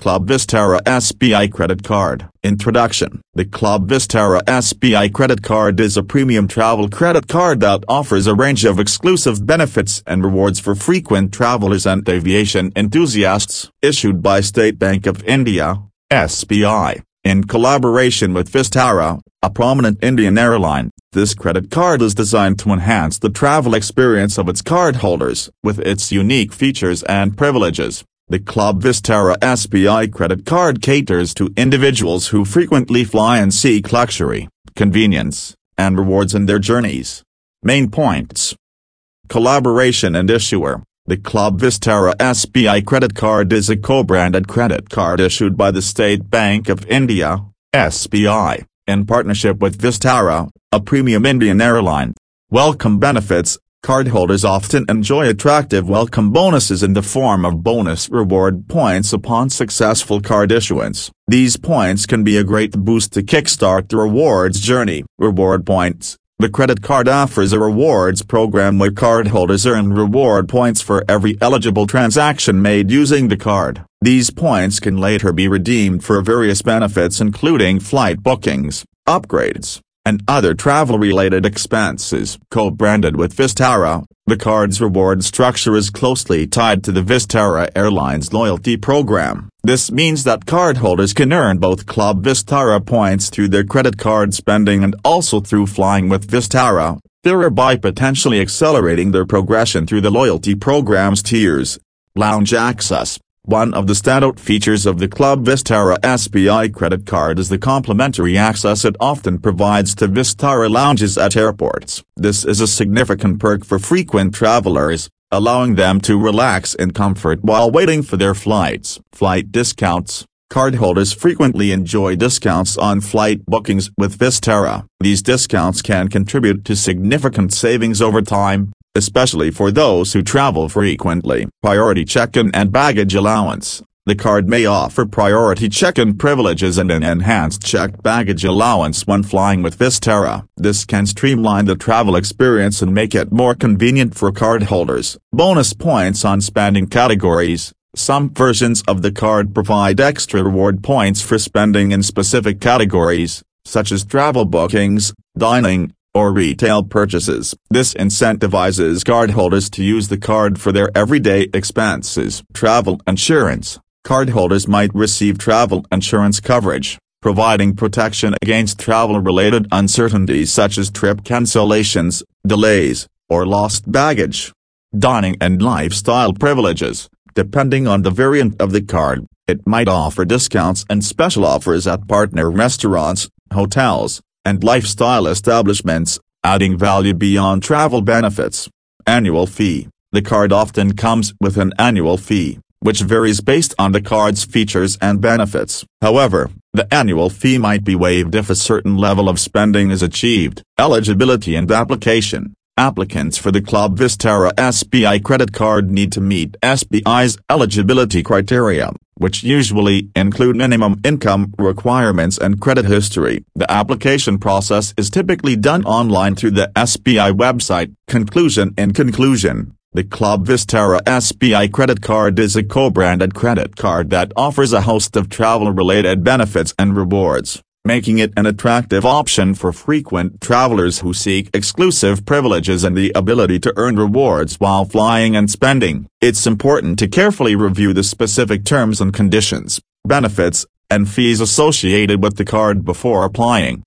Club Vistara SBI Credit Card Introduction The Club Vistara SBI Credit Card is a premium travel credit card that offers a range of exclusive benefits and rewards for frequent travelers and aviation enthusiasts, issued by State Bank of India, SBI, in collaboration with Vistara, a prominent Indian airline. This credit card is designed to enhance the travel experience of its cardholders, with its unique features and privileges. The Club Vistara SBI credit card caters to individuals who frequently fly and seek luxury, convenience, and rewards in their journeys. Main points Collaboration and Issuer The Club Vistara SBI credit card is a co-branded credit card issued by the State Bank of India, SBI, in partnership with Vistara, a premium Indian airline. Welcome benefits Cardholders often enjoy attractive welcome bonuses in the form of bonus reward points upon successful card issuance. These points can be a great boost to kickstart the rewards journey. Reward points. The credit card offers a rewards program where cardholders earn reward points for every eligible transaction made using the card. These points can later be redeemed for various benefits including flight bookings, upgrades, and other travel-related expenses. Co-branded with Vistara, the card's reward structure is closely tied to the Vistara Airlines loyalty program. This means that cardholders can earn both Club Vistara points through their credit card spending and also through flying with Vistara, thereby potentially accelerating their progression through the loyalty program's tiers. Lounge access one of the standout features of the Club Vistara SBI credit card is the complimentary access it often provides to Vistara lounges at airports. This is a significant perk for frequent travelers, allowing them to relax in comfort while waiting for their flights. Flight discounts Cardholders frequently enjoy discounts on flight bookings with Vistara. These discounts can contribute to significant savings over time, especially for those who travel frequently. Priority check-in and baggage allowance. The card may offer priority check-in privileges and an enhanced checked baggage allowance when flying with Vistara. This can streamline the travel experience and make it more convenient for cardholders. Bonus points on spending categories. Some versions of the card provide extra reward points for spending in specific categories, such as travel bookings, dining, or retail purchases. This incentivizes cardholders to use the card for their everyday expenses. Travel insurance. Cardholders might receive travel insurance coverage, providing protection against travel-related uncertainties such as trip cancellations, delays, or lost baggage. Dining and lifestyle privileges. Depending on the variant of the card, it might offer discounts and special offers at partner restaurants, hotels, and lifestyle establishments, adding value beyond travel benefits. Annual fee. The card often comes with an annual fee, which varies based on the card's features and benefits. However, the annual fee might be waived if a certain level of spending is achieved. Eligibility and application. Applicants for the Club Vistara SBI credit card need to meet SBI's eligibility criteria, which usually include minimum income requirements and credit history. The application process is typically done online through the SBI website. Conclusion In conclusion, the Club Vistara SBI credit card is a co-branded credit card that offers a host of travel-related benefits and rewards making it an attractive option for frequent travelers who seek exclusive privileges and the ability to earn rewards while flying and spending. It's important to carefully review the specific terms and conditions, benefits, and fees associated with the card before applying.